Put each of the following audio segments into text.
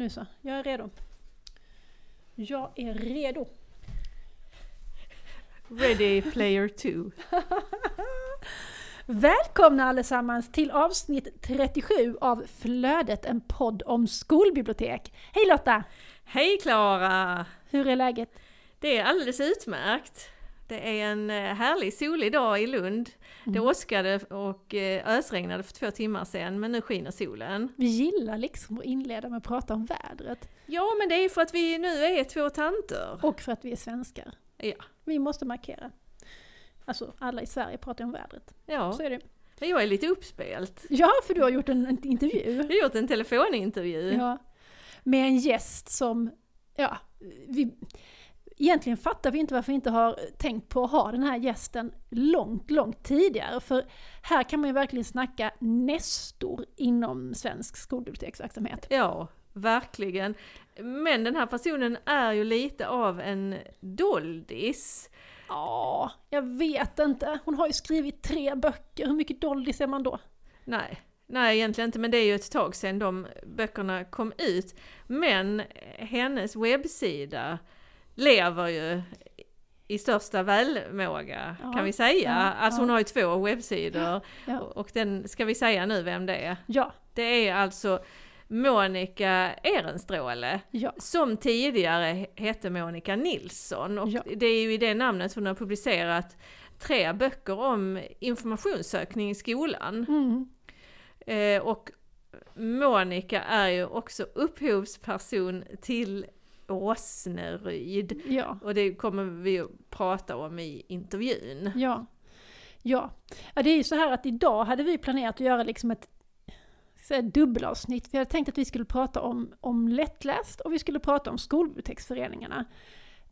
Nu så, jag är redo. Jag är redo. Ready player 2. Välkomna allesammans till avsnitt 37 av Flödet, en podd om skolbibliotek. Hej Lotta! Hej Klara! Hur är läget? Det är alldeles utmärkt. Det är en eh, härlig solig dag i Lund. Det Mm. åskade och eh, ösregnade för två timmar sedan, men nu skiner solen. Vi gillar liksom att inleda med att prata om vädret. Ja, men det är för att vi nu är två tanter. Och för att vi är svenskar. Ja, Vi måste markera. Alltså, alla i Sverige pratar om vädret. ja. Så är det. jag är lite uppspelt. Ja, för du har gjort en, en intervju. Vi har gjort en telefonintervju. Ja. Med en gäst som, ja, vi, egentligen fattar vi inte varför vi inte har tänkt på att ha den här gästen långt, långt tidigare. För här kan man ju verkligen snacka nestor inom svensk skolbiblioteksverksamhet. Ja, verkligen. Men den här personen är ju lite av en doldis. Ja, jag vet inte. Hon har ju skrivit tre böcker. Hur mycket doldis är man då? Nej, nej egentligen inte, men det är ju ett tag sedan de böckerna kom ut. Men hennes webbsida lever ju i största välmåga, Ja, kan vi säga. ja, alltså hon ja. har ju två webbsidor, och den, ska vi säga nu vem det är? Ja, Det är alltså Monica Ehrenstråle, ja, som tidigare hette Monica Nilsson. Och det är ju i det namnet hon har publicerat tre böcker om informationssökning i skolan. mm. Eh, och Monica är ju också upphovsperson till Åsneryd. ja. Och det kommer vi att prata om i intervjun. Ja. Ja. ja, det är ju så här att idag hade vi planerat att göra liksom ett dubbelavsnitt. Vi hade tänkt att vi skulle prata om, om lättläst och vi skulle prata om skolbiblioteksföreningarna.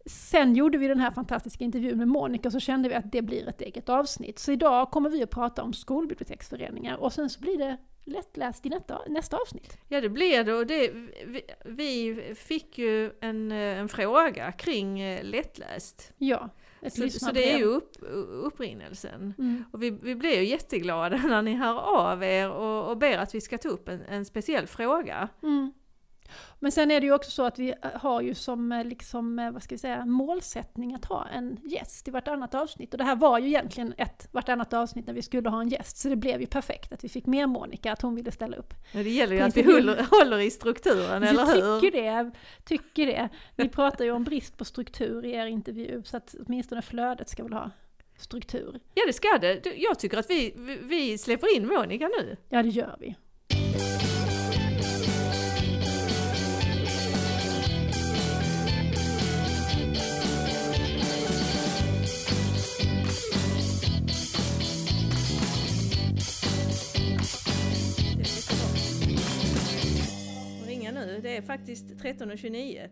Sen gjorde vi den här fantastiska intervjun med Monica så kände vi att det blir ett eget avsnitt. Så idag kommer vi att prata om skolbiblioteksföreningar och sen så blir det lättläst i nästa, nästa avsnitt. Ja det blir det och det, vi, vi fick ju en, eh, en fråga kring eh, lättläst. Ja, Så, så det är ju upp, upprinnelsen. Mm. Och vi, vi blir ju jätteglada när ni hör av er och, och ber att vi ska ta upp en, en speciell fråga. Mm. Men sen är det ju också så att vi har ju som eh, liksom, eh, vad ska vi säga, målsättning att ha en gäst i vartannat avsnitt. Och det här var ju egentligen ett vartannat avsnitt när vi skulle ha en gäst, så det blev ju perfekt att vi fick med Monica, att hon ville ställa upp. Men det gäller ju att vi håller, håller i strukturen, eller hur? tycker det, tycker det. Ni pratar ju om brist på struktur i er intervju, så att åtminstone flödet ska väl ha struktur. Ja det ska det. Jag tycker att vi, vi, vi släpper in Monica nu. Ja, det gör vi. Nu, det är faktiskt 13.29.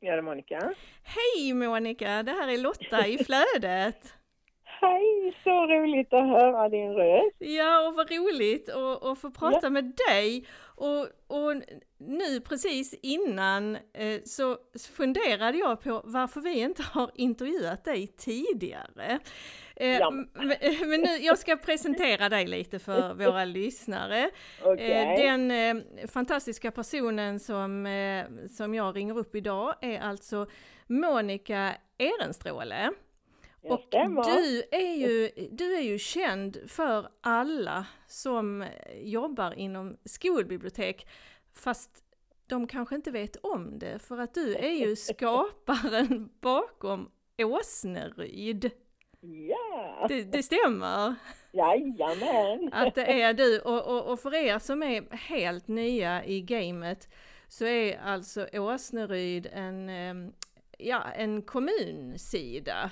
Ja, det är Monica. Hej Monica, det här är Lotta i Flödet. Hej, så roligt att höra din röst. Ja, och vad roligt att, att få prata med dig. Och, och nu precis innan eh, så funderade jag på varför vi inte har intervjuat dig tidigare. Eh, Ja. men, nu, jag ska presentera dig lite för våra lyssnare. Okej. Eh, Den fantastiska personen som, som jag ringer upp idag är alltså Monica Ehrenstråle. Och du är, ju, du är ju känd för alla som jobbar inom skolbibliotek, fast de kanske inte vet om det, för att du är ju skaparen bakom Åsneryd. Ja, Det, det stämmer jajamän. att det är du. Och, och, och för er som är helt nya i gamet så är alltså Åsneryd en, eh, ja, en kommunsida.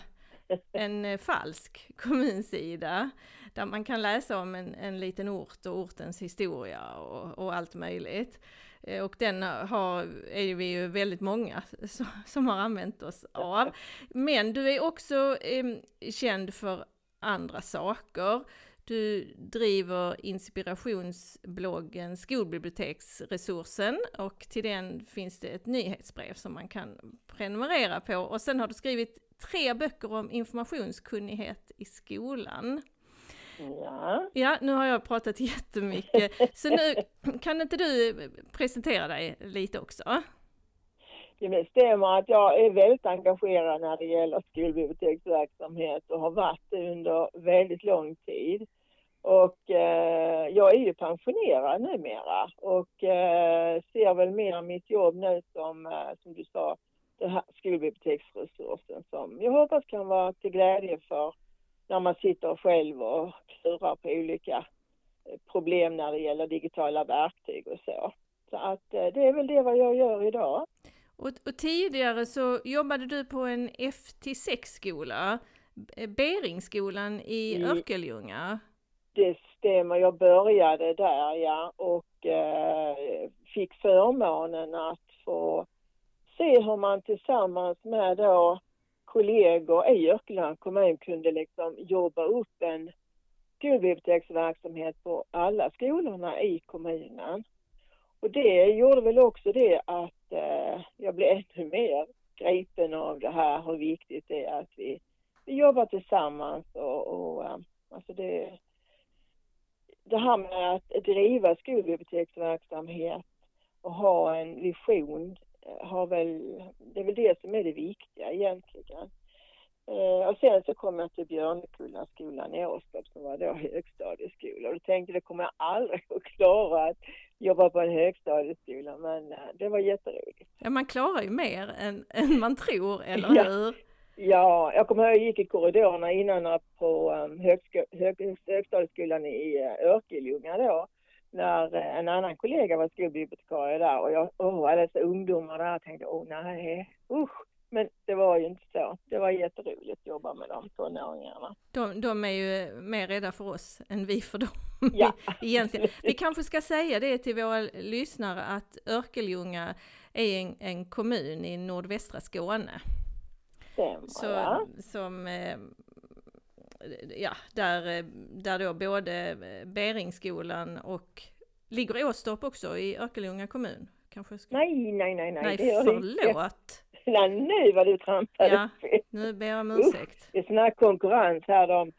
En eh, falsk kommunsida. Där man kan läsa om en, en liten ort och ortens historia och, och allt möjligt. Eh, och den har, är vi ju väldigt många som, som har använt oss av. Men du är också eh, känd för andra saker. Du driver inspirationsbloggen Skolbiblioteksresursen och till den finns det ett nyhetsbrev som man kan prenumerera på. Och sen har du skrivit tre böcker om informationskunnighet i skolan. Ja. Ja, nu har jag pratat jättemycket. Så nu kan inte du presentera dig lite också? Det stämmer att jag är väldigt engagerad när det gäller skolbiblioteksverksamhet och har varit det under väldigt lång tid. Och eh, jag är ju pensionerad numera och eh, ser väl mer mitt jobb nu som, eh, som du sa, skolbiblioteksresursen som jag hoppas kan vara till glädje för när man sitter själv och klurar på olika eh, problem när det gäller digitala verktyg och så. Så att eh, det är väl det vad jag gör idag. Och, och tidigare så jobbade du på en FT6-skola, Beringsskolan i I, Örkelljunga. Det stämmer, jag började där ja och eh, fick förmånen att få se hur man tillsammans med då kollegor i Örkelland kommun kunde liksom jobba upp en skolbiblioteksverksamhet på alla skolorna i kommunen. Och det gjorde väl också det att eh, jag blev ännu mer gripen av det här, hur viktigt det är att vi, vi jobbar tillsammans och, och eh, alltså det, det här med att driva skolbiblioteksverksamhet och ha en vision har väl, det är väl det som är det viktiga egentligen. Eh, och sen så kom jag till Björnekullaskolan i Åstorp som var då högstadieskola och då tänkte jag det kommer jag aldrig att klara att jobba på en högstadieskola men eh, det var jätteroligt. Ja man klarar ju mer än, än man tror, eller ja. hur? Ja, jag kommer ihåg jag gick i korridorerna innan på um, hög, högstadieskolan i uh, Örkelljunga då när uh, en annan kollega var skolbibliotekarie där och jag, åh, alla dessa ungdomar där tänkte, åh oh, nej, usch. Men det var ju inte så. Det var jätteroligt att jobba med de tonåringarna. De, de är ju mer rädda för oss än vi för dem. Ja. Egentligen. Vi kanske ska säga det till våra lyssnare att Örkelljunga är en, en kommun i nordvästra Skåne. Stämmer, Så, ja. Som, eh, ja, där, där då både Beringsskolan och ligger Åstorp också i Örkelljunga kommun? Kanske ska... Nej, nej, nej, nej. Nej, det förlåt. Nej, nu var du trampade Ja. Nu ber jag om ursäkt. Det är sån här konkurrens här de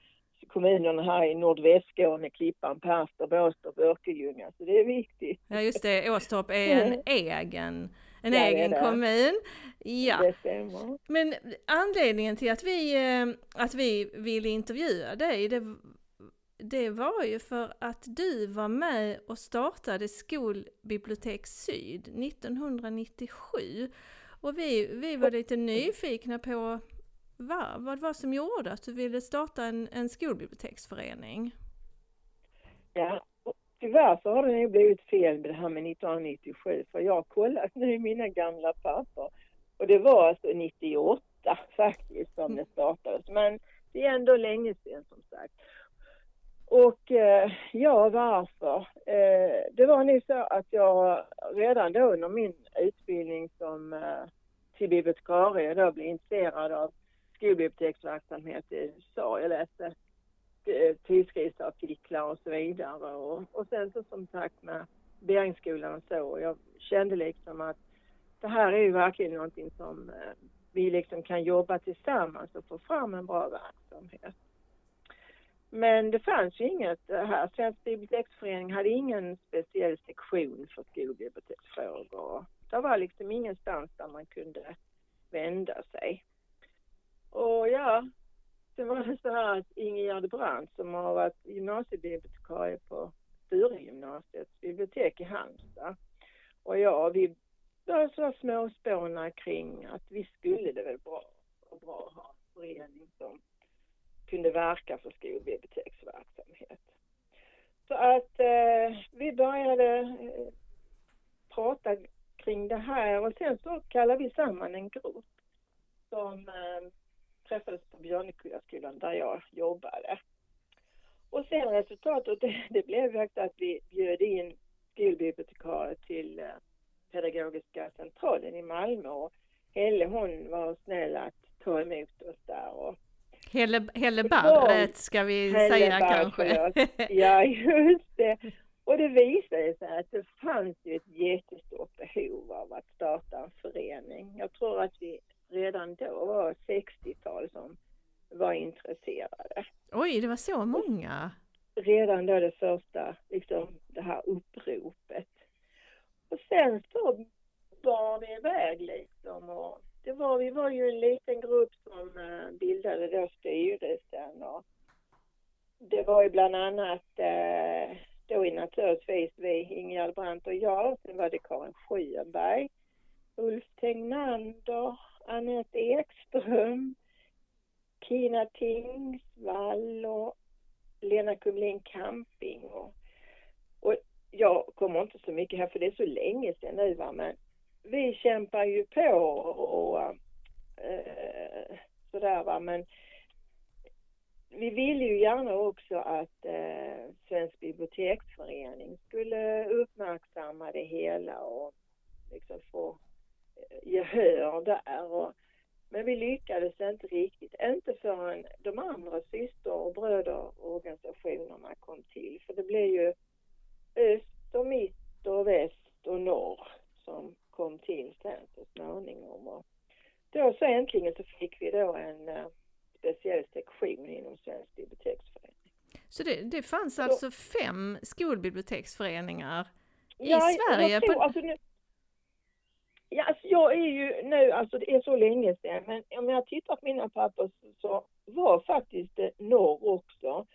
kommunerna här i nordvästskåne, Klippan, Perstorp, Åstorp, Örkelljunga. Så det är viktigt. Ja just det, Åstorp är en egen, en Ja, egen det. kommun. Ja, Det stämmer. men anledningen till att vi, eh, att vi ville intervjua dig, det, det var ju för att du var med och startade Skolbibliotek Syd 1997. Och vi, vi var lite nyfikna på vad, vad var som gjorde att du ville starta en, en skolbiblioteksförening. Ja, tyvärr så har det nog blivit fel med det här med 1997 för jag har kollat nu i mina gamla papper och det var alltså 98 faktiskt som det startades. Men det är ändå länge sedan som sagt. Och eh, ja, varför? Eh, det var nog så att jag redan då under min utbildning som eh, till bibliotekarie då blev intresserad av skolbiblioteksverksamhet i USA. Jag läste Eh, tidskriftsartiklar och så vidare. Och, och sen så som sagt med Beringsskolan och så. Jag kände liksom att det här är ju verkligen någonting som eh, vi liksom kan jobba tillsammans och få fram en bra verksamhet. Men det fanns ju inget eh, här. Svensk biblioteksförening hade ingen speciell sektion för skolbiblioteksfrågor. Det var liksom ingenstans där man kunde vända sig. Och ja, sen var det så här att Ingegerd Brandt som har varit gymnasiebibliotekarie på Sturegymnasiets bibliotek i Halmstad och jag, vi började så småspåna kring att vi skulle det väl bra och bra att ha en förening som kunde verka för skolbiblioteksverksamhet. Så att eh, vi började eh, prata kring det här och sen så kallade vi samman en grupp som eh, träffades på Björnekullaskolan där jag jobbade. Och sen resultatet det, det blev faktiskt att vi bjöd in skolbibliotekarier till eh, Pedagogiska centralen i Malmö och Helle hon var snäll att ta emot oss där och Helle, Hellebarret ska vi säga kanske. ja, just det. Och det visade sig att det fanns ju ett jättestort behov av att starta en förening. Jag tror att vi redan då var 60-tal som var intresserade. Oj, det var så många? Redan då det första, liksom det här uppropet. Och sen så bar det iväg liksom och det var, vi var ju en liten grupp som uh, bildade då styrelsen och det var ju bland annat uh, då naturligtvis vi, Ingegerd Brandt och jag. Sen var det Karin Sjöberg, Ulf Tegnander, Anette Ekström, Kina Tingsvall och Lena Kumlin Camping. Och, och jag kommer inte så mycket här för det är så länge sedan nu va men vi kämpar ju på och, och eh, sådär va men vi ville ju gärna också att eh, Svensk biblioteksförening skulle uppmärksamma det hela och liksom få gehör där. Och, men vi lyckades inte riktigt, inte förrän de andra syster och bröderorganisationerna kom till. För det blev ju öst och mitt och väst och norr som kom till sen så småningom. Och då så äntligen så fick vi då en eh, speciell sektion inom Svensk biblioteksförening. Så det, det fanns alltså fem skolbiblioteksföreningar i ja, Sverige? Tror, på... alltså nu, ja, alltså jag är ju nu, alltså det är så länge sedan, men om jag tittar på mina papper så, så var faktiskt norr också.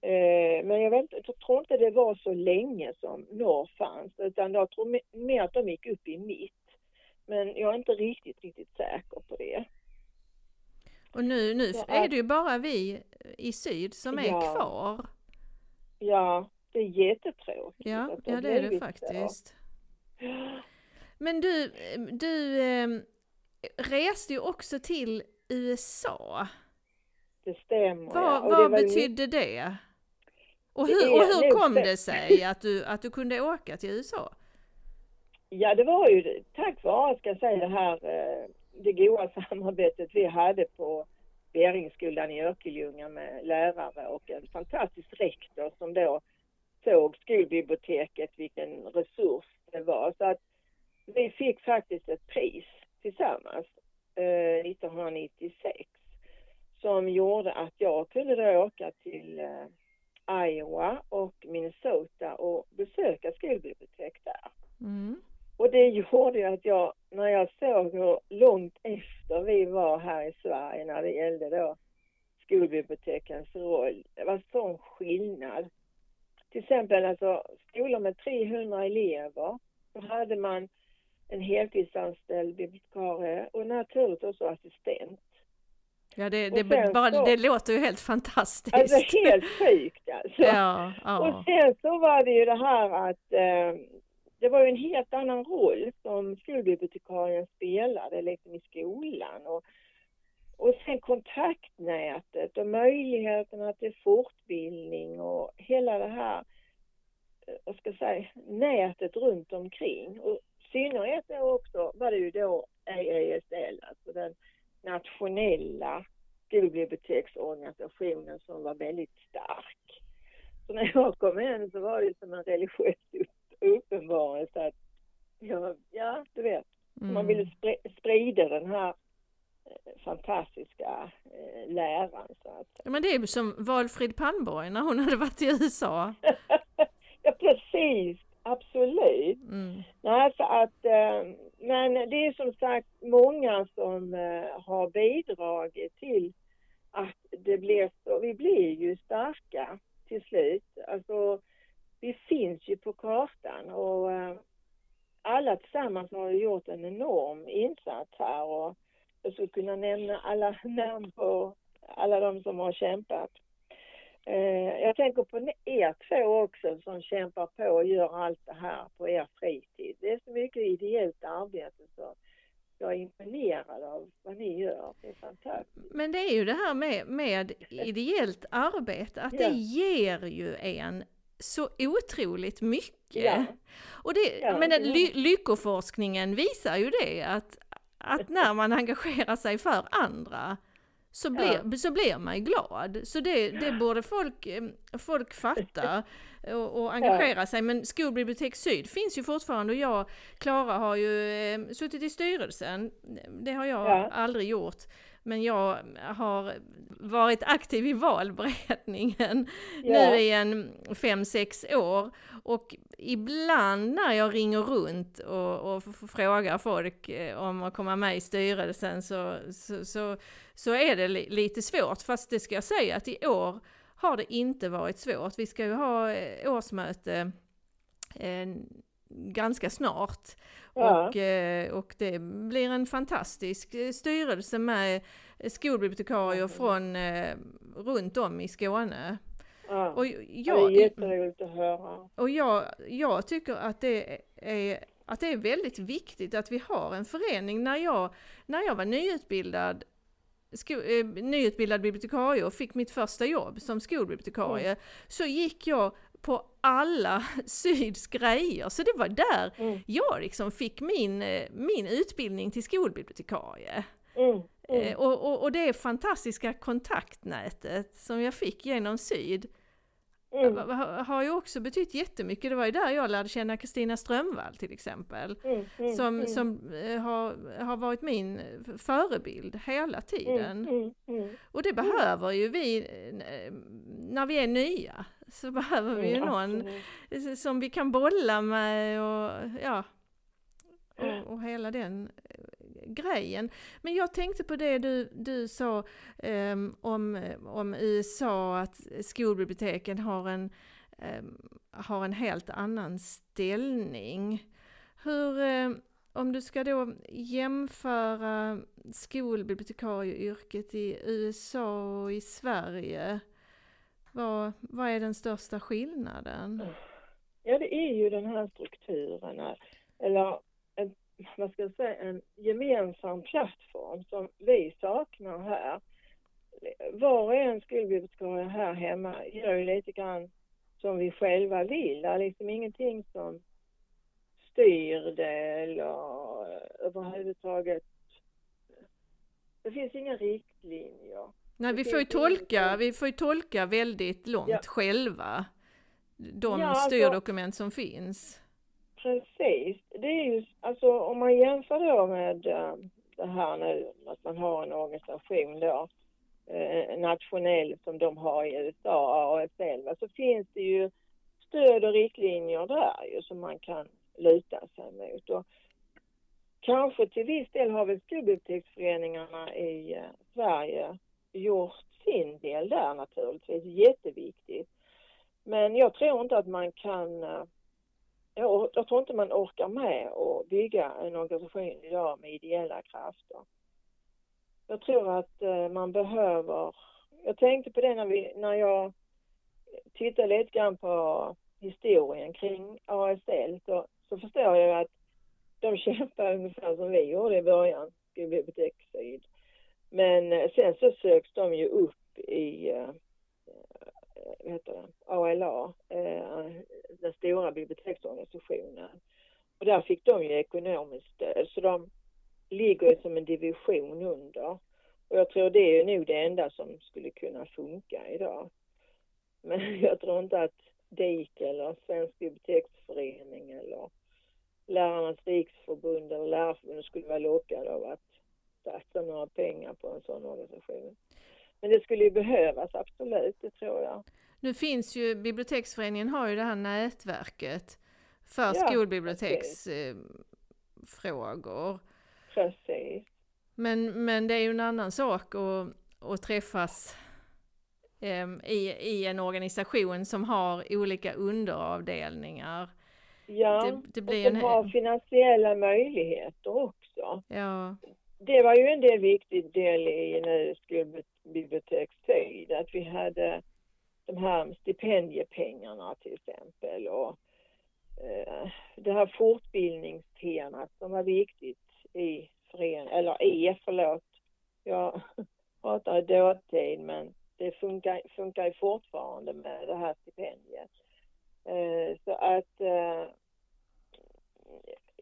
Eh, men jag, vet, jag tror inte det var så länge som norr fanns, utan jag tror mer att de gick upp i mitt. Men jag är inte riktigt, riktigt säker på det. Och nu, nu är det ju bara vi i syd som är ja. kvar. Ja, det är jättetråkigt. Ja, ja det är det faktiskt. Men du, du eh, reste ju också till USA. Det stämmer. Vad, ja. vad det betydde min... det? Och hur, och hur kom det sig att du, att du kunde åka till USA? Ja, det var ju tack vare, ska jag säga, det här eh, det goda samarbetet vi hade på Beringsskolan i Örkelljunga med lärare och en fantastisk rektor som då såg skolbiblioteket, vilken resurs det var. Så att vi fick faktiskt ett pris tillsammans eh, 1996 som gjorde att jag kunde då åka till eh, Iowa och Minnesota och besöka skolbibliotek där. Mm. Och det gjorde ju att jag, när jag såg hur långt efter vi var här i Sverige när det gällde då skolbibliotekens roll, det var sån skillnad. Till exempel alltså skolor med 300 elever, då hade man en heltidsanställd bibliotekarie och naturligtvis också assistent. Ja, det, det, bara, så, det låter ju helt fantastiskt. Alltså helt sjukt alltså. Ja, ja. Och sen så var det ju det här att eh, det var ju en helt annan roll som skolbibliotekarien spelade liksom i skolan. Och, och sen kontaktnätet och möjligheterna till fortbildning och hela det här, eh, vad ska jag säga, nätet runt omkring. Och synnerhet då också var det ju då AASL, alltså den nationella skolbiblioteksorganisationen som var väldigt stark. Så när jag kom in så var det som en religiös uppenbarelse att, ja, ja du vet, mm. man ville sprida den här eh, fantastiska eh, läran. Så att. Ja, men det är som Valfrid Palmborg när hon hade varit i USA. ja precis, absolut. Mm. Nej, så att, eh, men det är som sagt många som eh, har bidragit till att det blir så, vi blir ju starka till slut. Alltså vi finns ju på kartan och eh, alla tillsammans har gjort en enorm insats här och jag skulle kunna nämna alla namn på alla de som har kämpat. Eh, jag tänker på er två också som kämpar på och gör allt det här på er fritid. Det är så mycket ideellt arbete så jag är imponerad av vad ni gör. Det är fantastiskt. Men det är ju det här med, med ideellt arbete, att ja. det ger ju en så otroligt mycket. Ja. Och det, ja, men ly lyckoforskningen visar ju det att, att när man engagerar sig för andra så blir, ja. så blir man glad. Så det, det borde folk, eh, folk fatta och, och engagera ja. sig. Men Skolbibliotek Syd finns ju fortfarande och jag, Klara har ju eh, suttit i styrelsen. Det har jag ja. aldrig gjort. Men jag har varit aktiv i valberedningen ja. nu i en fem sex år. Och ibland när jag ringer runt och, och frågar folk eh, om att komma med i styrelsen så, så, så, så är det li lite svårt. Fast det ska jag säga att i år har det inte varit svårt. Vi ska ju ha eh, årsmöte eh, ganska snart. Ja. Och, eh, och det blir en fantastisk eh, styrelse med skolbibliotekarier mm. från eh, runt om i Skåne. Ja. Och jag, det är jätteroligt att höra. Och jag, jag tycker att det är att det är väldigt viktigt att vi har en förening. När jag, när jag var nyutbildad sko, eh, nyutbildad bibliotekarie och fick mitt första jobb som skolbibliotekarie, mm. så gick jag på alla Syds grejer. Så det var där mm. jag liksom fick min, eh, min utbildning till skolbibliotekarie. Mm. Mm. Eh, och, och, och det fantastiska kontaktnätet som jag fick genom Syd Mm. har ju också betytt jättemycket. Det var ju där jag lärde känna Kristina Strömvall till exempel. Mm, mm, som som eh, har, har varit min förebild hela tiden. Och det behöver ju vi när vi är nya. Så behöver vi ju någon absolut. som vi kan bolla med och ja. Och, och hela den grejen. Men jag tänkte på det du, du sa um, om, om USA, att skolbiblioteken har en, um, har en helt annan ställning. Hur, um, om du ska då jämföra skolbibliotekarieyrket i USA och i Sverige, vad, vad är den största skillnaden? Ja, det är ju den här strukturen, eller vad ska jag säga, en gemensam plattform som vi saknar här. Var och en skolbibliotekarie här hemma gör ju lite grann som vi själva vill. Det är liksom ingenting som styr det eller eh, överhuvudtaget. Det finns inga riktlinjer. Nej, vi får ju tolka, vi får tolka väldigt långt ja. själva. De ja, alltså- styrdokument som finns. Precis. Det är ju, alltså om man jämför då med äh, det här nu att man har en organisation då, äh, nationell som de har i USA, ASL, så finns det ju stöd och riktlinjer där ju som man kan luta sig mot. Och kanske till viss del har väl skolbiblioteksföreningarna i äh, Sverige gjort sin del där naturligtvis, jätteviktigt. Men jag tror inte att man kan eh, jag, jag tror inte man orkar med att bygga en organisation idag med ideella krafter. Jag tror att eh, man behöver, jag tänkte på det när, vi, när jag tittade lite grann på historien kring ASL så, så förstår jag att de kämpar ungefär som vi gjorde i början, Bibliotek Syd. Men eh, sen så söks de ju upp i eh, eh, vad heter det, ALA, den stora biblioteksorganisationen. Och där fick de ju ekonomiskt stöd så de ligger som en division under. Och jag tror det är nog det enda som skulle kunna funka idag. Men jag tror inte att DIK eller Svensk biblioteksförening eller Lärarnas riksförbund eller Lärarförbundet skulle vara lockade av att satsa några pengar på en sån organisation. Men det skulle ju behövas, absolut, det tror jag. Nu finns ju, biblioteksföreningen har ju det här nätverket för ja, skolbiblioteksfrågor. Precis. Men, men det är ju en annan sak att, att träffas um, i, i en organisation som har olika underavdelningar. Ja, det, det blir och som en... har finansiella möjligheter också. Ja. Det var ju en del viktig del i nu skolbibliotekstid, att vi hade de här stipendiepengarna till exempel och eh, det här fortbildningstemat som var viktigt i föreningen, eller i, förlåt. Jag pratar i dåtid men det funkar, funkar ju fortfarande med det här stipendiet. Eh, så att eh,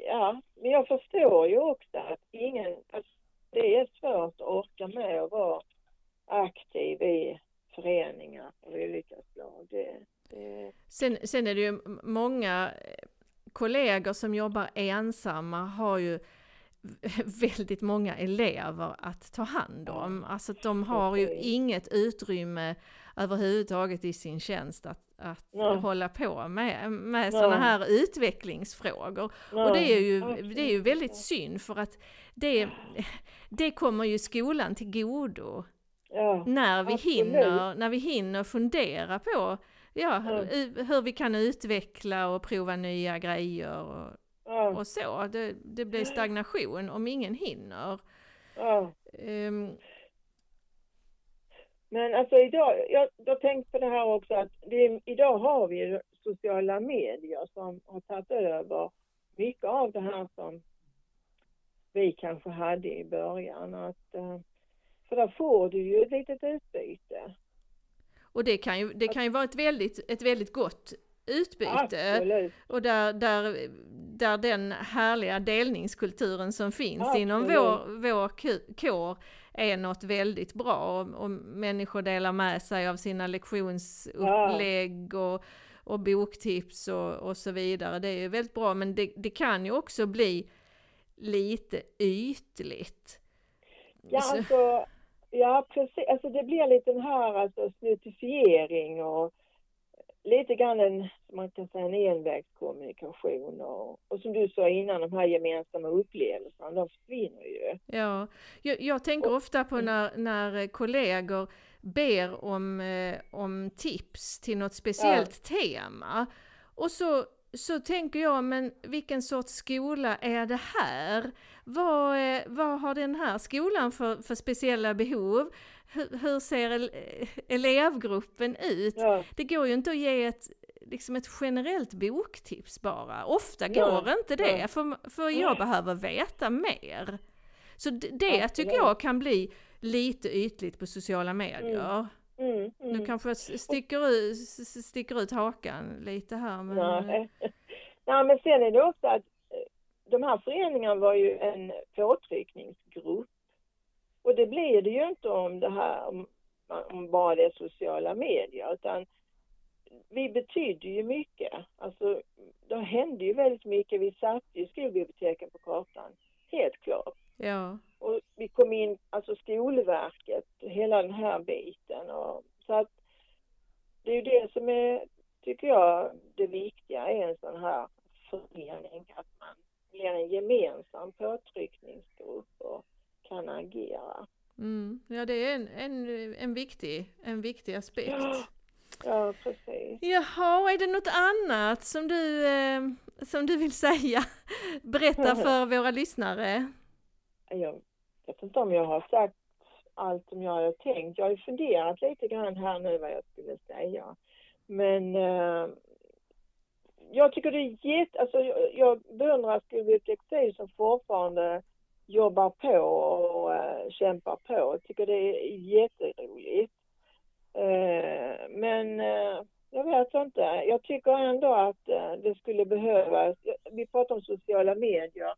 ja, men jag förstår ju också att ingen, alltså, det är svårt att orka med att vara aktiv i föreningar av olika slag. Det, det... Sen, sen är det ju många kollegor som jobbar ensamma har ju väldigt många elever att ta hand om. Alltså de har ju inget utrymme överhuvudtaget i sin tjänst att, att ja. hålla på med, med sådana här utvecklingsfrågor. Ja. Och det är, ju, det är ju väldigt synd för att det, det kommer ju skolan till godo. Ja, när, vi hinner, när vi hinner fundera på ja, hur vi kan utveckla och prova nya grejer. Och, ja. och så. Det, det blir stagnation om ingen hinner. Ja. Um, men alltså idag, jag, jag har tänkt på det här också att det, idag har vi sociala medier som har tagit över mycket av det här som vi kanske hade i början. Att, eh, för där får du ju ett litet utbyte. Och det kan ju, det kan ju vara ett väldigt, ett väldigt gott utbyte. Absolut. Och där, där, där den härliga delningskulturen som finns Absolut. inom vår, vår kår är något väldigt bra och, och människor delar med sig av sina lektionsupplägg och, och boktips och, och så vidare. Det är ju väldigt bra men det, det kan ju också bli lite ytligt. Ja, alltså, ja precis. Alltså det blir lite den här alltså, snutifiering och lite grann en, man kan säga en envägskommunikation och, och som du sa innan, de här gemensamma upplevelserna, de försvinner ju. Ja, jag, jag tänker och, ofta på när, när kollegor ber om, eh, om tips till något speciellt ja. tema och så så tänker jag, men vilken sorts skola är det här? Vad, eh, vad har den här skolan för, för speciella behov? Hur, hur ser elevgruppen ut? Ja. Det går ju inte att ge ett, liksom ett generellt boktips bara. Ofta går ja. inte det, ja. för, för jag behöver veta mer. Så det tycker jag kan bli lite ytligt på sociala medier. Mm. Mm, mm. Nu kanske jag sticker ut, sticker ut hakan lite här men... Nej. Nej men sen är det också att eh, de här föreningarna var ju en påtryckningsgrupp och det blir det ju inte om det här, om, om bara det är sociala medier, utan vi betydde ju mycket. Alltså, det hände ju väldigt mycket. Vi satte ju skolbiblioteken på kartan, helt klart. Ja. Och vi kom in, alltså Skolverket, hela den här biten. Och, så att det är ju det som är, tycker jag, det viktiga i en sån här förening, att man blir en gemensam påtryckningsgrupp och kan agera. Mm. Ja, det är en, en, en, viktig, en viktig aspekt. Ja. Ja, precis. Jaha, är det något annat som du, eh, som du vill säga? Berätta för våra lyssnare. Jag vet inte om jag har sagt allt som jag har tänkt. Jag har ju funderat lite grann här nu vad jag skulle säga. Men eh, jag tycker det är jätte, alltså jag, jag beundrar Skolbibliotek som fortfarande jobbar på och äh, kämpar på. Jag tycker det är jätteroligt. Äh, men äh, jag vet inte. Jag tycker ändå att det skulle behövas. Vi pratar om sociala medier.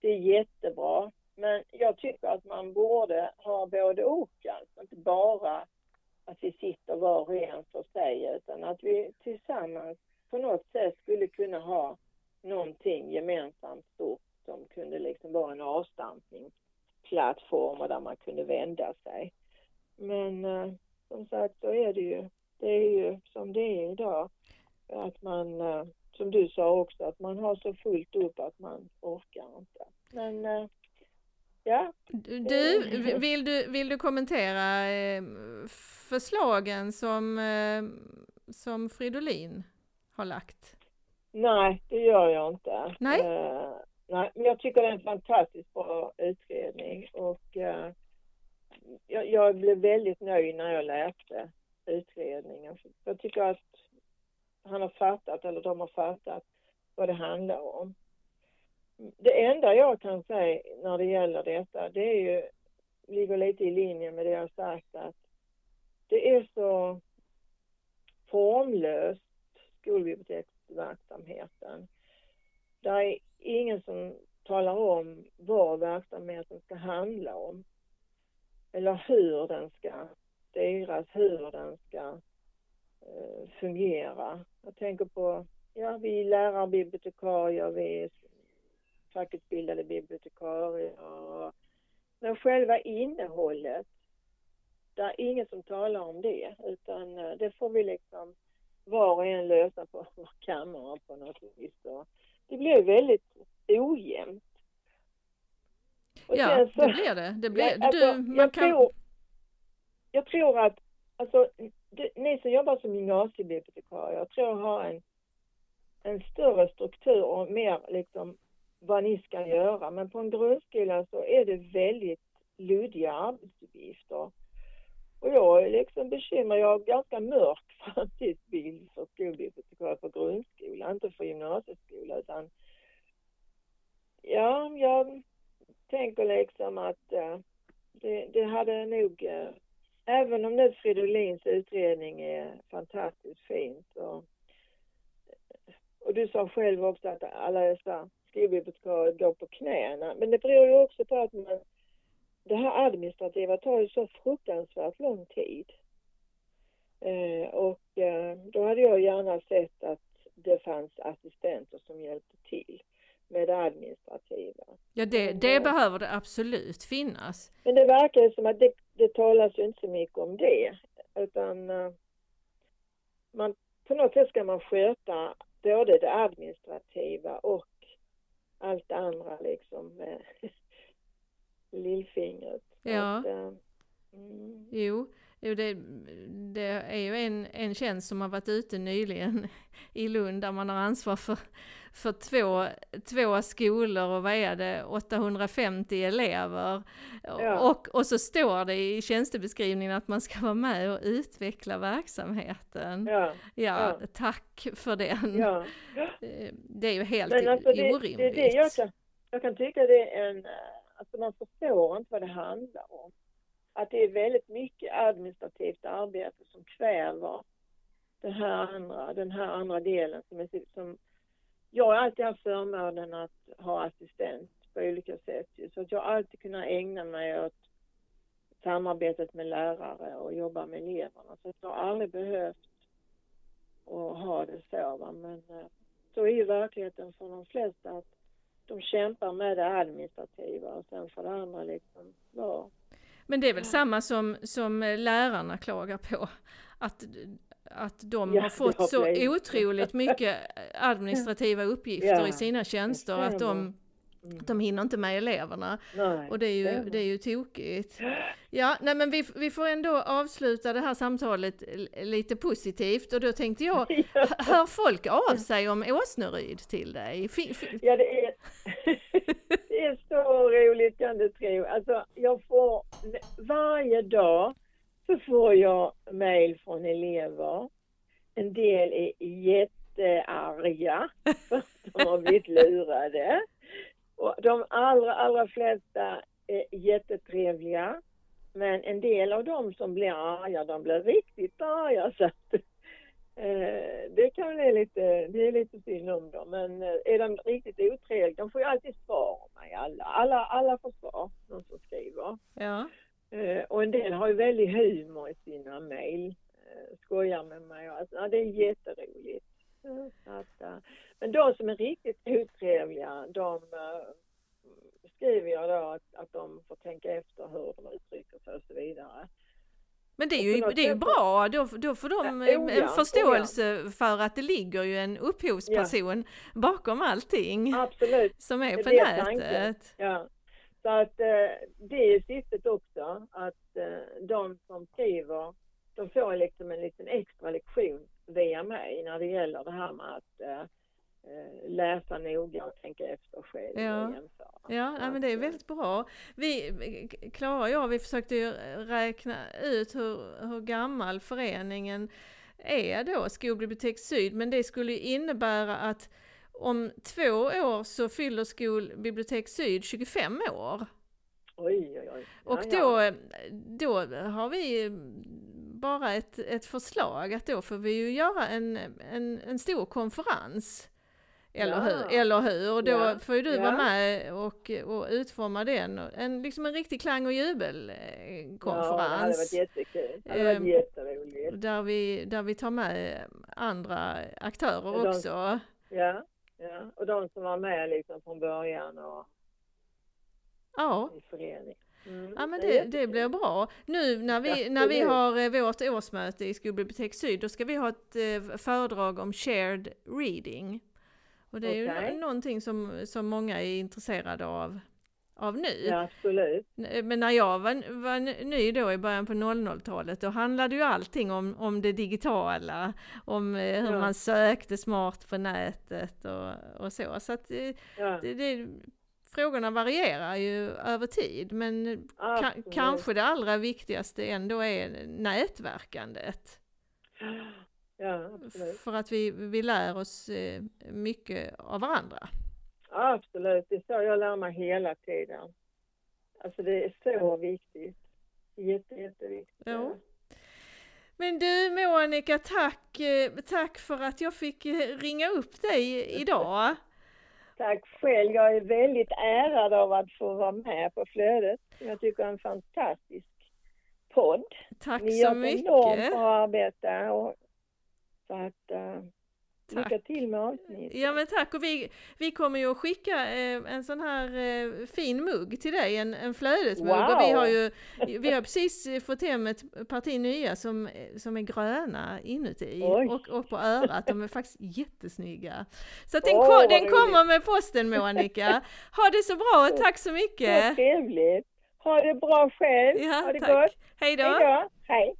Det är jättebra. Men jag tycker att man borde ha både och. Alltså. Inte bara att vi sitter var och en för sig utan att vi tillsammans på något sätt skulle kunna ha någonting gemensamt stort som kunde liksom vara en avstampningsplattform där man kunde vända sig. Men eh, som sagt så är det ju, det är ju som det är idag. Att man, eh, som du sa också, att man har så fullt upp att man orkar inte. Men eh, ja. Du, vill du, vill du kommentera eh, förslagen som, eh, som Fridolin har lagt? Nej, det gör jag inte. Nej. Nej, men jag tycker det är en fantastiskt bra utredning och eh, jag, jag, blev väldigt nöjd när jag läste utredningen. Jag tycker att han har fattat, eller de har fattat, vad det handlar om. Det enda jag kan säga när det gäller detta, det är ju, ligger lite i linje med det jag sagt att det är så formlöst, skolbiblioteksverksamheten. Där är ingen som talar om vad verksamheten ska handla om. Eller hur den ska styras, hur den ska eh, fungera. Jag tänker på, ja vi är lärarbibliotekarier, vi är fackutbildade bibliotekarier. Men själva innehållet, det är ingen som talar om det utan eh, det får vi liksom var och en lösa på vår kammare på något vis. och det blir väldigt ojämnt. Och ja, så, det blir det. det blir, alltså, du, jag, kan... tror, jag tror att alltså, det, ni som jobbar som gymnasiebibliotekarier, jag tror har en, en större struktur och mer liksom vad ni ska göra. Men på en grundskola så är det väldigt luddiga arbetsuppgifter. Och jag är liksom bekymrad, jag har ganska mörk framtidsbild för skolbibliotekarier på grundskola, inte för gymnasieskola utan ja, jag tänker liksom att eh, det, det, hade nog, eh, även om nu Fridolins utredning är fantastiskt fint och, och du sa själv också att alla dessa skolbibliotekarier går på knäna, men det beror ju också på att man det här administrativa tar ju så fruktansvärt lång tid. Eh, och eh, då hade jag gärna sett att det fanns assistenter som hjälpte till med det administrativa. Ja, det, det behöver det absolut finnas. Men det verkar som att det, det talas ju inte så mycket om det, utan uh, man, på något sätt ska man sköta både det administrativa och allt det andra liksom med lillfingret. Ja. Att, uh, mm. Jo, Jo, det, det, är ju en, en tjänst som har varit ute nyligen i Lund där man har ansvar för, för två, två skolor och vad är det, 850 elever. Ja. Och, och så står det i tjänstebeskrivningen att man ska vara med och utveckla verksamheten. Ja, ja, ja. tack för den. Eh, det är ju helt Men alltså det, orimligt. Det, det, jag, kan, jag kan tycka det är en, alltså man förstår inte vad det handlar om att det är väldigt mycket administrativt arbete som kväver det här andra, den här andra delen som, är, som jag har alltid haft förmånen att ha assistent på olika sätt. Så att jag har alltid kunnat ägna mig åt samarbetet med lärare och jobba med eleverna. Så jag har aldrig behövt att ha det så. Va? Men eh, så är ju verkligheten för de flesta att de kämpar med det administrativa och sen får det andra liksom vara men det är väl samma som, som lärarna klagar på. Att, att de ja, har fått så otroligt mycket administrativa uppgifter ja, i sina tjänster att de Mm. De hinner inte med eleverna. Nej, och det är ju, det är ju tokigt. Ja, nej men vi, vi får ändå avsluta det här samtalet lite positivt och då tänkte jag, ja. hör folk av sig om Åsneryd till dig? Ja, det är, är så roligt kan du tro. Alltså, jag får varje dag så får jag mejl från elever. En del är jättearga för att de har blivit lurade. Och de allra, allra flesta är jättetrevliga. Men en del av dem som blir arga, de blir riktigt arga. Så att, eh, det kan bli lite, det är lite synd om dem. Men eh, är de riktigt otrevliga, de får ju alltid svar av mig alla. Alla, alla får svar, de som skriver. Ja. Eh, och en del har ju väldigt humor i sina mejl. Eh, skojar med mig. Alltså, ja, det är jätteroligt. Att, uh, men de som är riktigt otrevliga, de uh, skriver jag då att, att de får tänka efter hur de uttrycker sig och så vidare. Men det är ju, det är ju bra, då, då får de ja, oh en förståelse oh för att det ligger ju en upphovsperson bakom allting Absolut. som är på nätet. Ja. Så att eh, det är syftet också, att de som skriver, de får liksom en liten extra lektion via mig när det gäller det här med att eh, eh läsa noga och tänka efter själv ja. och jämföra. Ja, ja men det är väldigt bra. Vi, Klara och jag, vi försökte ju räkna ut hur, hur gammal föreningen är då, Skolbibliotek Syd, men det skulle innebära att om två år så fyller Skolbibliotek Syd 25 år. Oj, oj, oj. Ja, och då, då har vi bara ett, ett förslag att då får vi ju göra en, en, en stor konferens Eller, Ja. hur? Eller hur? Och då Ja. får ju du Ja. vara med och, och utforma den. En, liksom en riktig klang och jubelkonferens. Ja, det hade varit jättekul. Det hade Ehm, varit jätteroligt. där, vi, där vi tar med andra aktörer de- också. Ja, ja. Och de som var med liksom från början och Ja. i förening. Mm, Ja men det, det blir bra. Nu när vi, när vi har eh, vårt årsmöte i Skolbibliotek Syd, då ska vi ha ett eh, föredrag om shared reading. Och det är ju Okej. nå- någonting som, som många är intresserade av, av nu. Ja, absolut. Men när jag var, var ny då i början på 00-talet, då handlade ju allting om, om det digitala, om eh, hur Ja. man sökte smart på nätet och, och så. Så att eh, Ja, det, det, frågorna varierar ju över tid, men Ka- kanske det allra viktigaste ändå är nätverkandet. Ja, absolut. För att vi, vi lär oss eh, mycket av varandra. Absolut, det är så jag lär mig hela tiden. Alltså det är så viktigt. Jätte, jätteviktigt. Jo. Men du Monica, tack, eh, tack för att jag fick eh, ringa upp dig idag. Tack själv. Jag är väldigt ärad av att få vara med på Flödet. Jag tycker är en fantastisk podd. Tack Ni så gör ett enormt mycket. bra arbete. Och, så att, uh, Tack. lycka till med avsnittet. Ja men tack och vi, vi kommer ju att skicka eh, en sån här eh, fin mugg till dig, en, en flödesmugg. Och vi Wow. har ju vi har precis fått hem ett parti nya som, som är gröna inuti Oj. och, och på örat. De är faktiskt jättesnygga. Så den, Åh, ko- den kommer med posten Monica. Ha det så bra och tack så Så mycket. trevligt. Ha det bra själv. Ja, ha det tack. gott. Hej då. Hej då. Hej.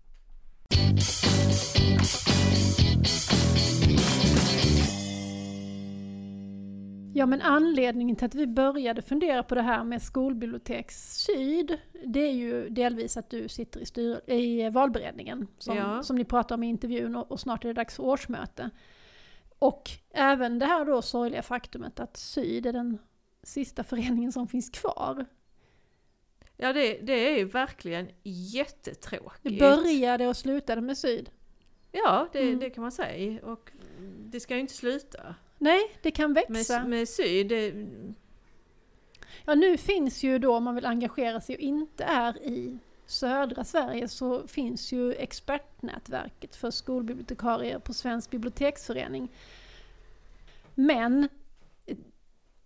Ja, men anledningen till att vi började fundera på det här med Skolbibliotek Syd, det är ju delvis att du sitter i, styr, i valberedningen, som, Ja. som ni pratar om i intervjun, och, och snart är det dags för årsmöte. Och även det här då sorgliga faktumet att Syd är den sista föreningen som finns kvar. Ja det, det är ju verkligen jättetråkigt. Det började och slutade med Syd. Ja det, Mm. det kan man säga. Och det ska ju inte sluta. Nej, det kan växa. Med, med syd, det, Ja, nu finns ju då, om man vill engagera sig och inte är i södra Sverige, så finns ju expertnätverket för skolbibliotekarier på Svensk biblioteksförening. Men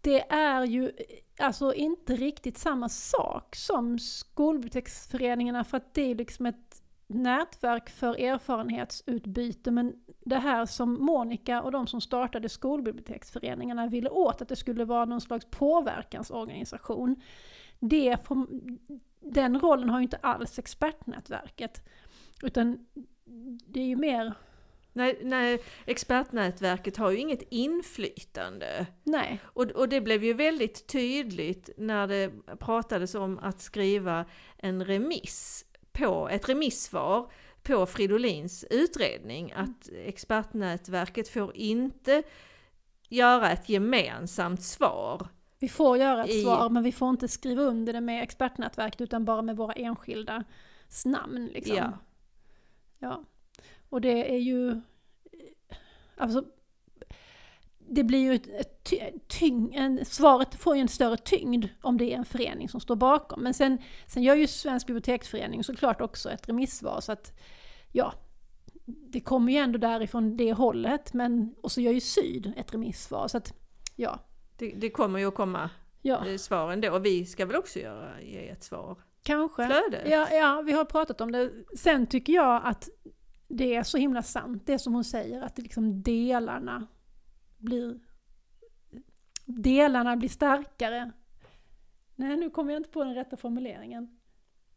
det är ju alltså inte riktigt samma sak som skolbiblioteksföreningarna för att det är liksom ett nätverk för erfarenhetsutbyte men det här som Monica och de som startade skolbiblioteksföreningarna ville åt att det skulle vara någon slags påverkansorganisation. Det den rollen har ju inte alls expertnätverket. Utan det är ju mer, nej, nej, expertnätverket har ju inget inflytande. nej, Och, och det blev ju väldigt tydligt när det pratades om att skriva en remiss på, ett remissvar på Fridolins utredning, att expertnätverket får inte göra ett gemensamt svar. vi får göra ett I- svar men vi får inte skriva under det med expertnätverket utan bara med våra enskilda namn. Liksom. Ja. Ja. Och det är ju... Alltså, det blir ju ett, ett ty, tyng, en, svaret får ju en större tyngd om det är en förening som står bakom. Men sen, sen gör ju Svensk biblioteksförening såklart också ett remissvar så att ja, det kommer ju ändå därifrån det hållet. Men, och så gör ju Syd ett remissvar så att ja. Det, det kommer ju att komma Ja, eh, svar ändå, och vi ska väl också göra, ge ett svar. kanske. Flödet. Ja, ja, vi har pratat om det. Sen tycker jag att det är så himla sant, det som hon säger, att det liksom delarna blir... Delarna blir starkare. Nej, nu kommer jag inte på den rätta formuleringen.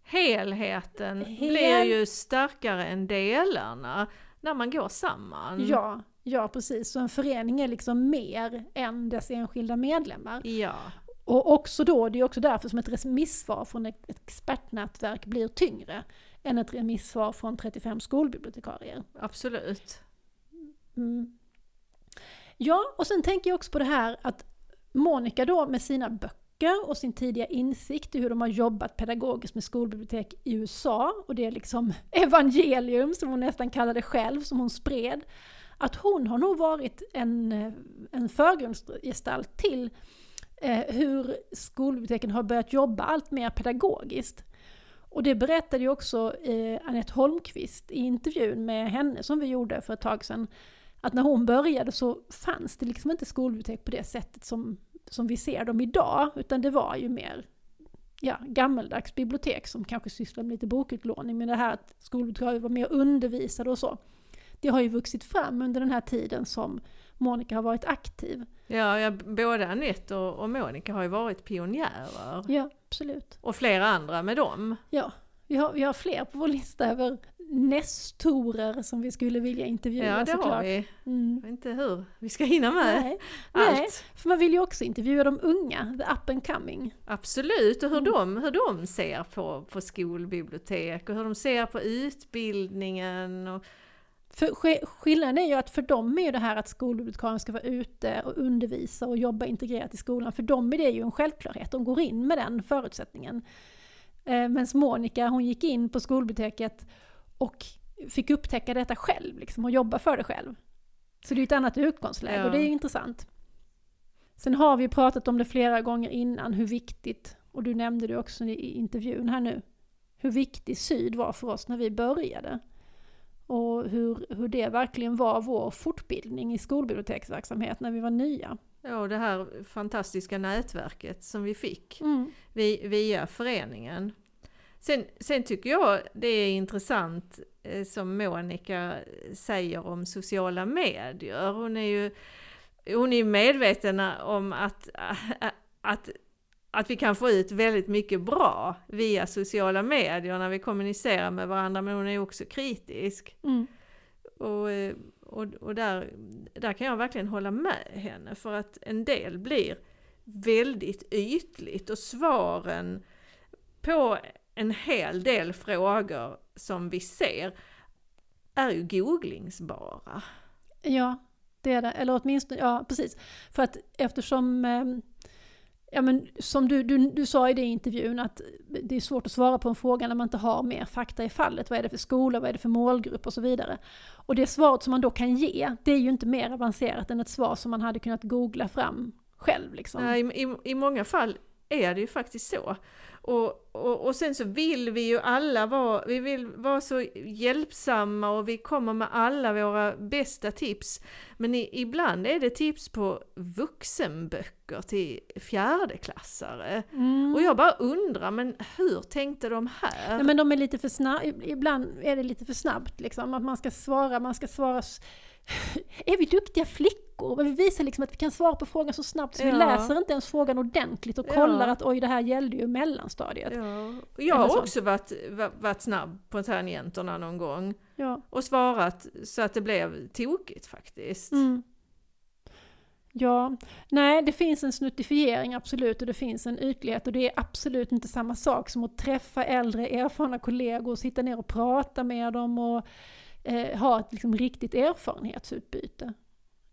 Helheten Hel- blir ju starkare än delarna när man går samman. Ja, ja precis. Så en förening är liksom mer än dess enskilda medlemmar. Ja, Och också då, det är också därför som ett remissvar från ett expertnätverk blir tyngre än ett remissvar från 35 skolbibliotekarier. absolut. Mm. Ja, och sen tänker jag också på det här att Monica då med sina böcker och sin tidiga insikt i hur de har jobbat pedagogiskt med skolbibliotek i USA och det är liksom evangelium som hon nästan kallar det själv, som hon spred. att hon har nog varit en, en förgrundsgestalt till eh, hur skolbiblioteken har börjat jobba allt mer pedagogiskt. Och det berättade ju också eh, Anette Holmqvist i intervjun med henne som vi gjorde för ett tag sedan. Att när hon började så fanns det liksom inte skolbibliotek på det sättet som, som vi ser dem idag, utan det var ju mer ja, gammeldags bibliotek som kanske sysslar med lite bokutlåning, men det här att skolbibliotekarier var mer undervisade och så. Det har ju vuxit fram under den här tiden som Monica har varit aktiv. Ja, ja både Anette och, och Monica har ju varit pionjärer. Ja, absolut. Och flera andra med dem. Ja, vi har, vi har fler på vår lista över nestorer som vi skulle vilja intervjua Ja, det såklart. har vi. Mm. Jag vet inte hur vi ska hinna med Nej. allt. Nej, för man vill ju också intervjua de unga, the up and coming. Absolut, och hur, Mm. de, hur de ser på, på skolbibliotek och hur de ser på utbildningen. Och, För sk- skillnaden är ju att för dem är ju det här att skolbibliotekarien ska vara ute och undervisa och jobba integrerat i skolan, för dem är det ju en självklarhet, de går in med den förutsättningen. Eh, Medan Monica, hon gick in på skolbiblioteket och fick upptäcka detta själv, liksom, och jobba för det själv. Så det är ett annat utgångsläge Ja. och det är intressant. Sen har vi pratat om det flera gånger innan, hur viktigt, och du nämnde det också i intervjun här nu, hur viktig syd var för oss när vi började. Och hur, hur det verkligen var vår fortbildning i skolbiblioteksverksamhet när vi var nya. Ja, och det här fantastiska nätverket som vi fick Mm. vi, via föreningen. Sen, sen tycker jag det är intressant eh, som Monica säger om sociala medier. Hon är ju hon är medveten om att, att, att vi kan få ut väldigt mycket bra via sociala medier när vi kommunicerar med varandra, men hon är också kritisk. Mm. Och, eh, och, och där, där kan jag verkligen hålla med henne för att en del blir väldigt ytligt och svaren på en hel del frågor som vi ser är ju googlingsbara. Ja, det är det. Eller åtminstone, ja precis. För att eftersom, eh, ja men som du, du, du sa i det intervjun att det är svårt att svara på en fråga när man inte har mer fakta i fallet. Vad är det för skola, vad är det för målgrupp och så vidare. Och det svaret som man då kan ge, det är ju inte mer avancerat än ett svar som man hade kunnat googla fram själv. Liksom. I, i, I många fall är det ju faktiskt så. Och, och, och sen så vill vi ju alla vara, vi vill vara så hjälpsamma och vi kommer med alla våra bästa tips. Men i, ibland är det tips på vuxenböcker till fjärdeklassare. Mm. Och jag bara undrar, men hur tänkte de här? Ja, men de är lite för snabba, ibland är det lite för snabbt liksom, att man ska svara, man ska svara Är vi duktiga flickor? Men vi visar liksom att vi kan svara på frågan så snabbt så vi Ja. läser inte ens frågan ordentligt och Ja. kollar att oj det här gällde ju mellanstadiet. Ja, jag har så. också varit, va- varit snabb på tangenterna någon gång Ja. och svarat så att det blev tokigt faktiskt. Mm. Ja, nej det finns en snuttifiering absolut och det finns en ytlighet och det är absolut inte samma sak som att träffa äldre erfarna kollegor och sitta ner och prata med dem och eh, ha ett liksom, riktigt erfarenhetsutbyte.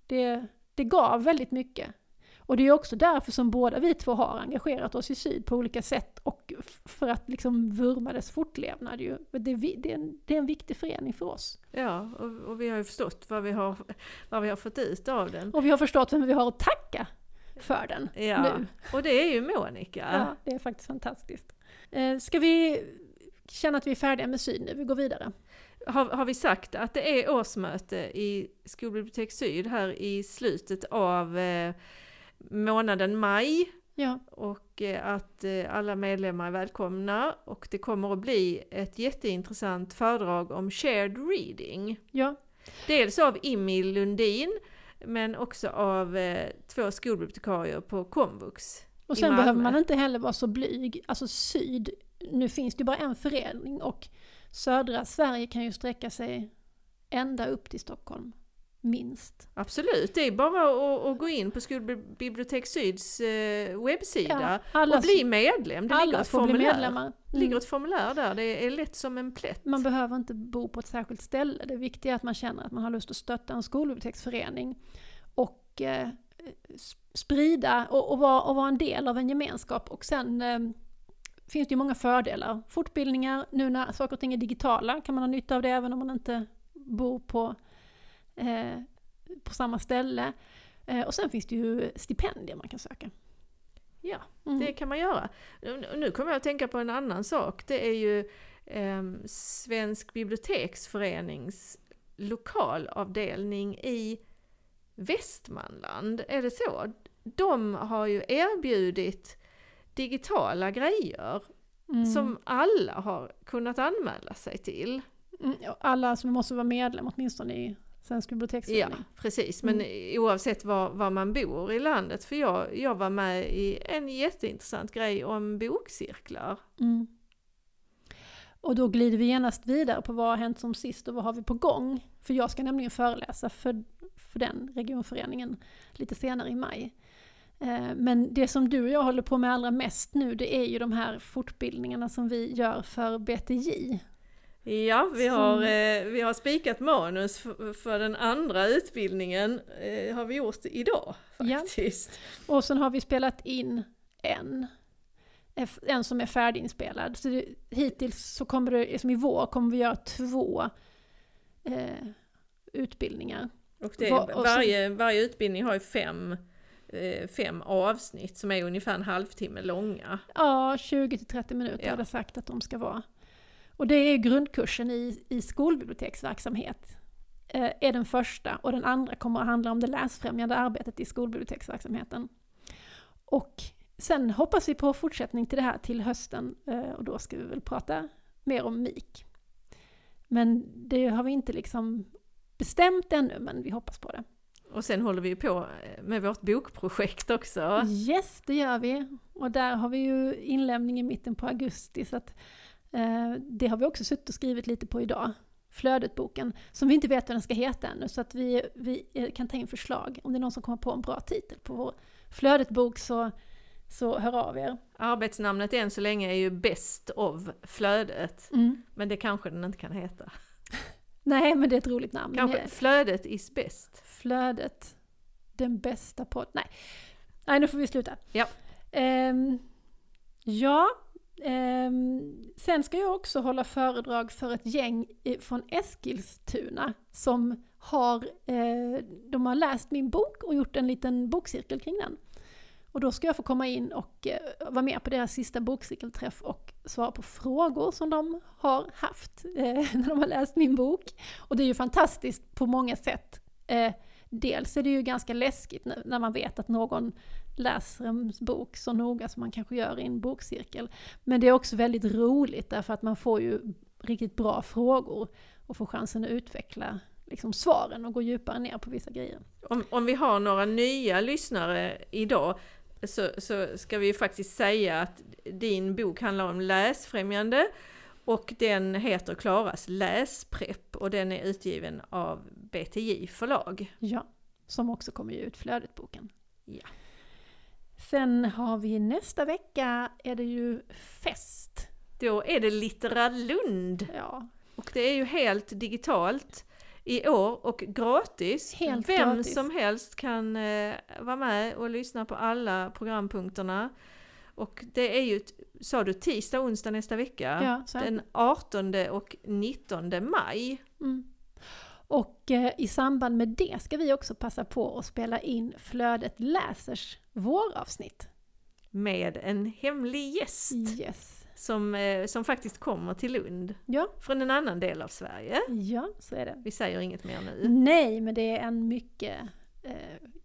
Det, det gav väldigt mycket. Och det är också därför som båda vi två har engagerat oss i Syd på olika sätt och för att liksom vurma dess fortlevnad. Ju. Det, är, vi- det, är en, det är en viktig förening för oss. Ja, och, och vi har ju förstått vad vi har, vad vi har fått ut av den. Och vi har förstått vem vi har att tacka för den Ja, nu. och det är ju Monica. Ja, det är faktiskt fantastiskt. Eh, ska vi känna att vi är färdiga med Syd nu? Vi går vidare. Har, har vi sagt att det är årsmöte i Skolbibliotek Syd här i slutet av eh, månaden maj Ja, och eh, att eh, alla medlemmar är välkomna och det kommer att bli ett jätteintressant föredrag om shared reading. ja, Dels av Immi Lundin men också av två skolbibliotekarier på komvux. och sen behöver man inte heller vara så blyg. Alltså Syd, nu finns det ju bara en förening och södra Sverige kan ju sträcka sig ända upp till Stockholm. Minst. Absolut, det är bara att, att gå in på Skolbibliotek Syds eh, webbsida alla och bli medlem. Det ligger alla ett får bli formulär. medlemmar. Det ligger Mm. ett formulär där, det är lätt som en plätt. Man behöver inte bo på ett särskilt ställe. Det viktiga är att man känner att man har lust att stötta en skolbiblioteksförening och eh, sprida och, och, vara, och vara en del av en gemenskap. Och sen eh, finns det ju många fördelar. Fortbildningar, nu när saker och ting är digitala kan man ha nytta av det även om man inte bor på, eh, på samma ställe. Eh, och sen finns det ju stipendier man kan söka. Ja, Mm. det kan man göra. Nu- kommer jag att tänka på en annan sak. Det är ju eh, Svensk biblioteksförenings lokalavdelning i Västmanland. Är det så? De har ju erbjudit digitala grejer Mm. som alla har kunnat anmäla sig till. Mm, ja, alla som måste vara medlem åtminstone i Svensk Ja, biblioteksförening. precis. Men oavsett var, var man bor i landet. För jag, jag var med i en jätteintressant grej om bokcirklar. Mm. Och då glider vi genast vidare på vad har hänt som sist och vad har vi på gång? För jag ska nämligen föreläsa för, för den regionföreningen lite senare i maj. Eh, Men det som du och jag håller på med allra mest nu det är ju de här fortbildningarna som vi gör för BTJ. Ja, vi har, eh, vi har spikat manus för, den andra utbildningen. Eh, har vi gjort idag Ja. faktiskt. Och sen har vi spelat in en. En som är färdiginspelad. Så det, hittills så kommer det, som i vår, kommer vi göra två eh, utbildningar. Och det, och varje, varje utbildning har ju fem, fem avsnitt som är ungefär en halvtimme långa. Ja, 20-30 minuter Ja. har det sagt att de ska vara. Och det är grundkursen i, i skolbiblioteksverksamhet. Eh, är den första och den andra kommer att handla om det läsfrämjande arbetet i skolbiblioteksverksamheten. Och sen hoppas vi på fortsättning till det här till hösten eh, och då ska vi väl prata mer om MIK. Men det har vi inte liksom bestämt ännu, men vi hoppas på det. Och sen håller vi på eh, med vårt bokprojekt också. Yes, det gör vi. Och där har vi ju inlämning i mitten på augusti. Så att, eh, det har vi också suttit och skrivit lite på idag. Flödet-boken, som vi inte vet vad den ska heta ännu. Så att vi, vi eh, kan ta in förslag. Om det är någon som kommer på en bra titel på vår Flödet-bok så, så hör av er. Arbetsnamnet än så länge är ju Best of flödet. Men det kanske den inte kan heta. Nej, men det är ett roligt namn. Kanske flödet is best. Flödet, den bästa podd. Nej. Nej, nu får vi sluta. Ja. Ehm, ja, ehm, sen ska jag också hålla föredrag för ett gäng från Eskilstuna som har, eh, de har läst min bok och gjort en liten bokcirkel kring den. Och då ska jag få komma in och eh, vara med på deras sista bokcirkelträff och svara på frågor som de har haft eh, när de har läst min bok. Och det är ju fantastiskt på många sätt. Eh, dels är det ju ganska läskigt när, när man vet att någon läser en bok så noga som man kanske gör i en bokcirkel. Men det är också väldigt roligt därför att man får ju riktigt bra frågor och får chansen att utveckla liksom, svaren och gå djupare ner på vissa grejer. Om, om vi har några nya lyssnare idag så, så ska vi ju faktiskt säga att din bok handlar om läsfrämjande och den heter Klaras läsprepp och den är utgiven av BTJ förlag. Ja, som också kommer ge ut Flödet-boken. Ja. Sen har vi nästa vecka är det ju fest. Då är det Litteralund Ja, och det är ju helt digitalt i år och gratis. Helt Vem gratis. som helst kan eh, vara med och lyssna på alla programpunkterna. Och det är ju, sa du, tisdag, onsdag nästa vecka? ja så. Den 18 och 19 maj. Mm. Och eh, i samband med det ska vi också passa på att spela in Flödet Läsers våravsnitt. Med en hemlig gäst Yes. som, eh, som faktiskt kommer till Lund. Ja, Från en annan del av Sverige. ja, så är det. Vi säger inget mer nu. Nej, men det är en mycket, eh,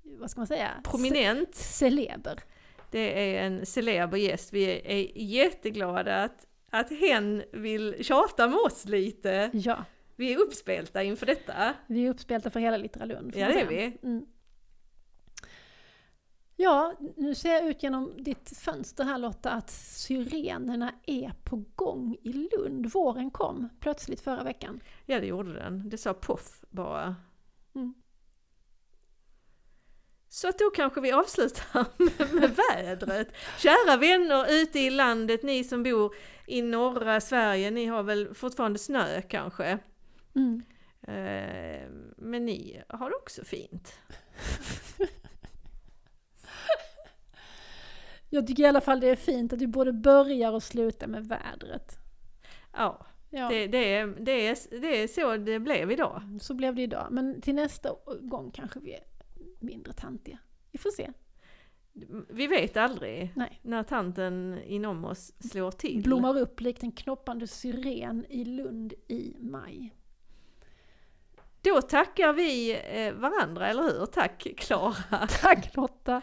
vad ska man säga? Prominent. Ce- Celeber. Det är en celeber gäst. Vi är jätteglada att, att hen vill tjata med oss lite. Ja, Vi är uppspelta inför detta. vi är uppspelta för hela Litteralund. Ja, det är vi. Mm. Ja, nu ser jag ut genom ditt fönster här Lotta att syrenerna är på gång i Lund. Våren kom plötsligt förra veckan. Ja, det gjorde den. Det sa poff bara. Mm. Så att då kanske vi avslutar med, med vädret. Kära vänner ute i landet, ni som bor i norra Sverige, ni har väl fortfarande snö kanske? Mm. Eh, men ni har det också fint. Jag tycker i alla fall det är fint att vi både börjar och slutar med vädret. Ja, Ja. Det, det, är, det, är, det är så det blev idag. Så blev det idag. Men till nästa gång kanske vi mindre tantiga. Vi får se. Vi vet aldrig Nej. när tanten inom oss slår till. Blommar upp likt en knoppande syren i Lund i maj. Då tackar vi eh, varandra, eller hur? Tack Klara! Tack Lotta!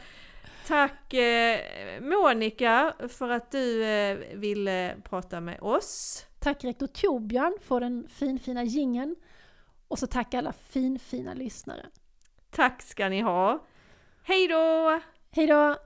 Tack eh, Monica för att du eh, ville prata med oss. Tack rektor Torbjörn för den finfina gingen Och så tack alla finfina lyssnare. Tack ska ni ha! Hej då! Hej då!